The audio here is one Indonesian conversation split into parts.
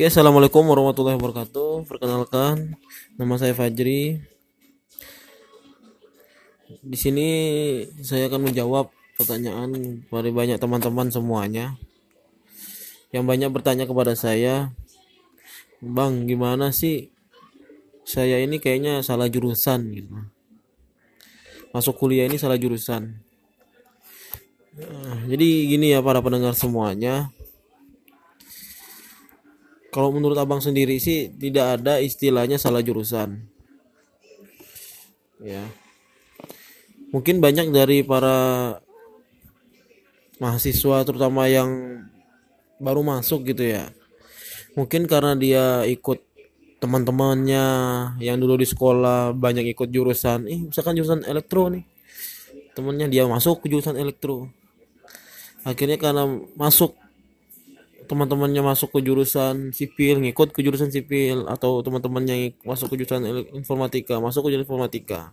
Oke, assalamualaikum warahmatullahi wabarakatuh. Perkenalkan, nama saya Fajri. Di sini saya akan menjawab pertanyaan dari banyak teman-teman semuanya. Yang banyak bertanya kepada saya, Bang, gimana sih? Saya ini kayaknya salah jurusan gitu. Masuk kuliah ini salah jurusan. Nah, jadi gini ya para pendengar semuanya kalau menurut abang sendiri sih tidak ada istilahnya salah jurusan. Ya. Mungkin banyak dari para mahasiswa terutama yang baru masuk gitu ya. Mungkin karena dia ikut teman-temannya yang dulu di sekolah banyak ikut jurusan. Eh misalkan jurusan elektro nih. Temennya dia masuk ke jurusan elektro. Akhirnya karena masuk teman-temannya masuk ke jurusan sipil ngikut ke jurusan sipil atau teman-temannya masuk ke jurusan informatika masuk ke jurusan informatika.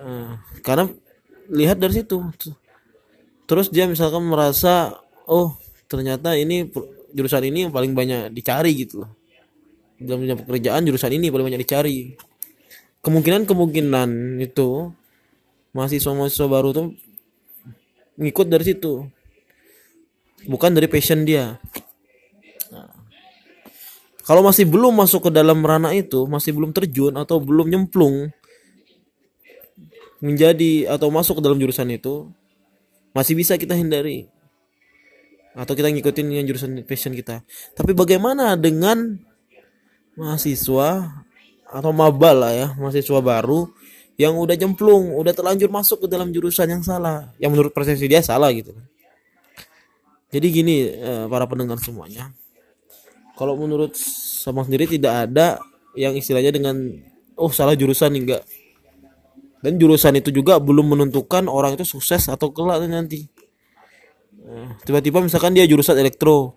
Uh, karena lihat dari situ. Terus dia misalkan merasa oh ternyata ini jurusan ini yang paling banyak dicari gitu loh. Dalam dunia pekerjaan jurusan ini paling banyak dicari. Kemungkinan kemungkinan itu mahasiswa mahasiswa baru tuh ngikut dari situ bukan dari passion dia. Kalau masih belum masuk ke dalam ranah itu masih belum terjun atau belum nyemplung menjadi atau masuk ke dalam jurusan itu masih bisa kita hindari. Atau kita ngikutin yang jurusan passion kita. Tapi bagaimana dengan mahasiswa atau maba lah ya mahasiswa baru yang udah jemplung udah terlanjur masuk ke dalam jurusan yang salah yang menurut persepsi dia salah gitu jadi gini eh, para pendengar semuanya. Kalau menurut sama sendiri tidak ada yang istilahnya dengan oh salah jurusan enggak. Dan jurusan itu juga belum menentukan orang itu sukses atau kelak nanti. Eh, tiba-tiba misalkan dia jurusan elektro.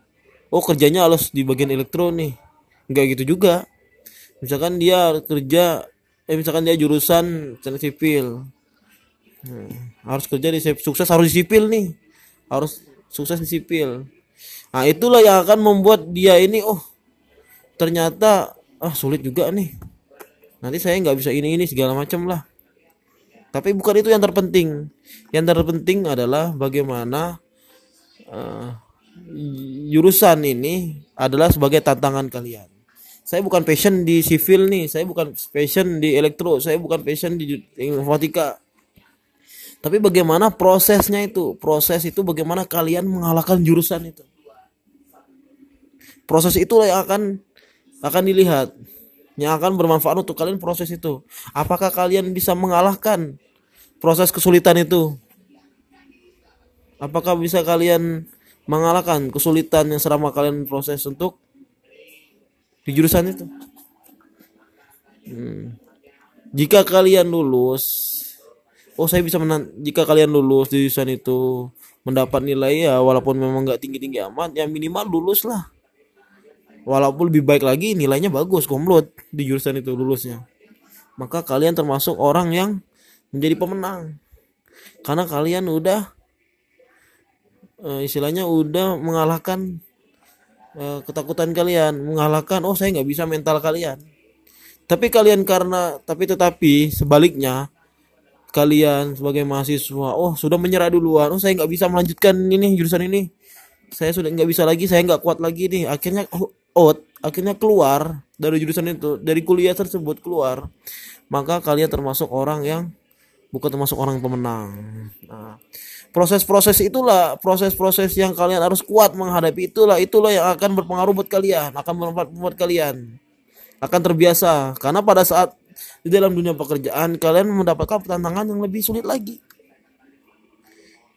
Oh kerjanya harus di bagian elektro nih. Enggak gitu juga. Misalkan dia kerja eh misalkan dia jurusan sipil. Hmm, harus kerja di sukses harus di sipil nih. Harus sukses di sipil. Nah itulah yang akan membuat dia ini oh ternyata ah sulit juga nih. Nanti saya nggak bisa ini ini segala macam lah. Tapi bukan itu yang terpenting. Yang terpenting adalah bagaimana uh, jurusan ini adalah sebagai tantangan kalian. Saya bukan passion di sipil nih saya bukan passion di elektro saya bukan passion di informatika tapi bagaimana prosesnya itu? Proses itu bagaimana kalian mengalahkan jurusan itu? Proses itulah yang akan akan dilihat. Yang akan bermanfaat untuk kalian proses itu. Apakah kalian bisa mengalahkan proses kesulitan itu? Apakah bisa kalian mengalahkan kesulitan yang selama kalian proses untuk di jurusan itu? Hmm. Jika kalian lulus oh saya bisa menang jika kalian lulus di jurusan itu mendapat nilai ya walaupun memang nggak tinggi tinggi amat ya minimal lulus lah. Walaupun lebih baik lagi nilainya bagus komplot di jurusan itu lulusnya. Maka kalian termasuk orang yang menjadi pemenang. Karena kalian udah uh, istilahnya udah mengalahkan uh, ketakutan kalian. Mengalahkan oh saya nggak bisa mental kalian. Tapi kalian karena tapi tetapi sebaliknya kalian sebagai mahasiswa. Oh sudah menyerah duluan. Oh saya nggak bisa melanjutkan ini jurusan ini. Saya sudah nggak bisa lagi saya nggak kuat lagi nih. Akhirnya out akhirnya keluar dari jurusan itu dari kuliah tersebut keluar. Maka kalian termasuk orang yang bukan termasuk orang pemenang. Nah proses-proses itulah proses-proses yang kalian harus kuat menghadapi itulah itulah yang akan berpengaruh buat kalian akan bermanfaat buat kalian. Akan terbiasa. Karena pada saat di dalam dunia pekerjaan kalian mendapatkan tantangan yang lebih sulit lagi.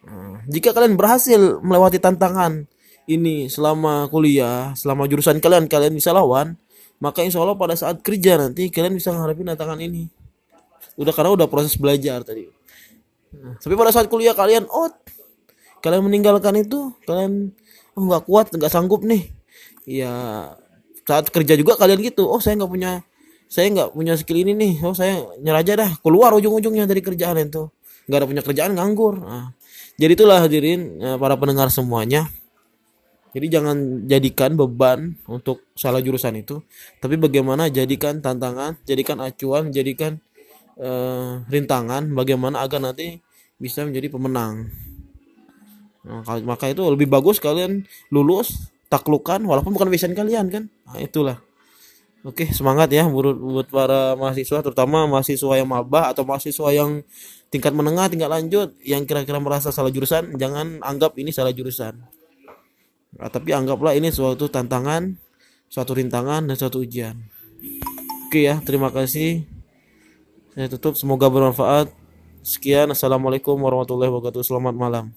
Nah, jika kalian berhasil melewati tantangan ini selama kuliah, selama jurusan kalian kalian bisa lawan, maka insya Allah pada saat kerja nanti kalian bisa menghadapi tantangan ini. Udah karena udah proses belajar tadi. Nah, tapi pada saat kuliah kalian out, kalian meninggalkan itu, kalian oh nggak kuat, nggak sanggup nih. Ya saat kerja juga kalian gitu, oh saya nggak punya saya nggak punya skill ini nih oh saya nyerah aja dah keluar ujung-ujungnya dari kerjaan itu nggak ada punya kerjaan nganggur nah, jadi itulah hadirin ya, para pendengar semuanya Jadi jangan jadikan beban untuk salah jurusan itu, tapi bagaimana jadikan tantangan, jadikan acuan, jadikan eh, rintangan bagaimana agar nanti bisa menjadi pemenang. Nah, maka itu lebih bagus kalian lulus taklukan walaupun bukan passion kalian kan. Nah, itulah. Oke, semangat ya buat, buat para mahasiswa terutama mahasiswa yang maba atau mahasiswa yang tingkat menengah, tingkat lanjut yang kira-kira merasa salah jurusan, jangan anggap ini salah jurusan. Nah, tapi anggaplah ini suatu tantangan, suatu rintangan dan suatu ujian. Oke ya, terima kasih. Saya tutup, semoga bermanfaat. Sekian, assalamualaikum warahmatullahi wabarakatuh. Selamat malam.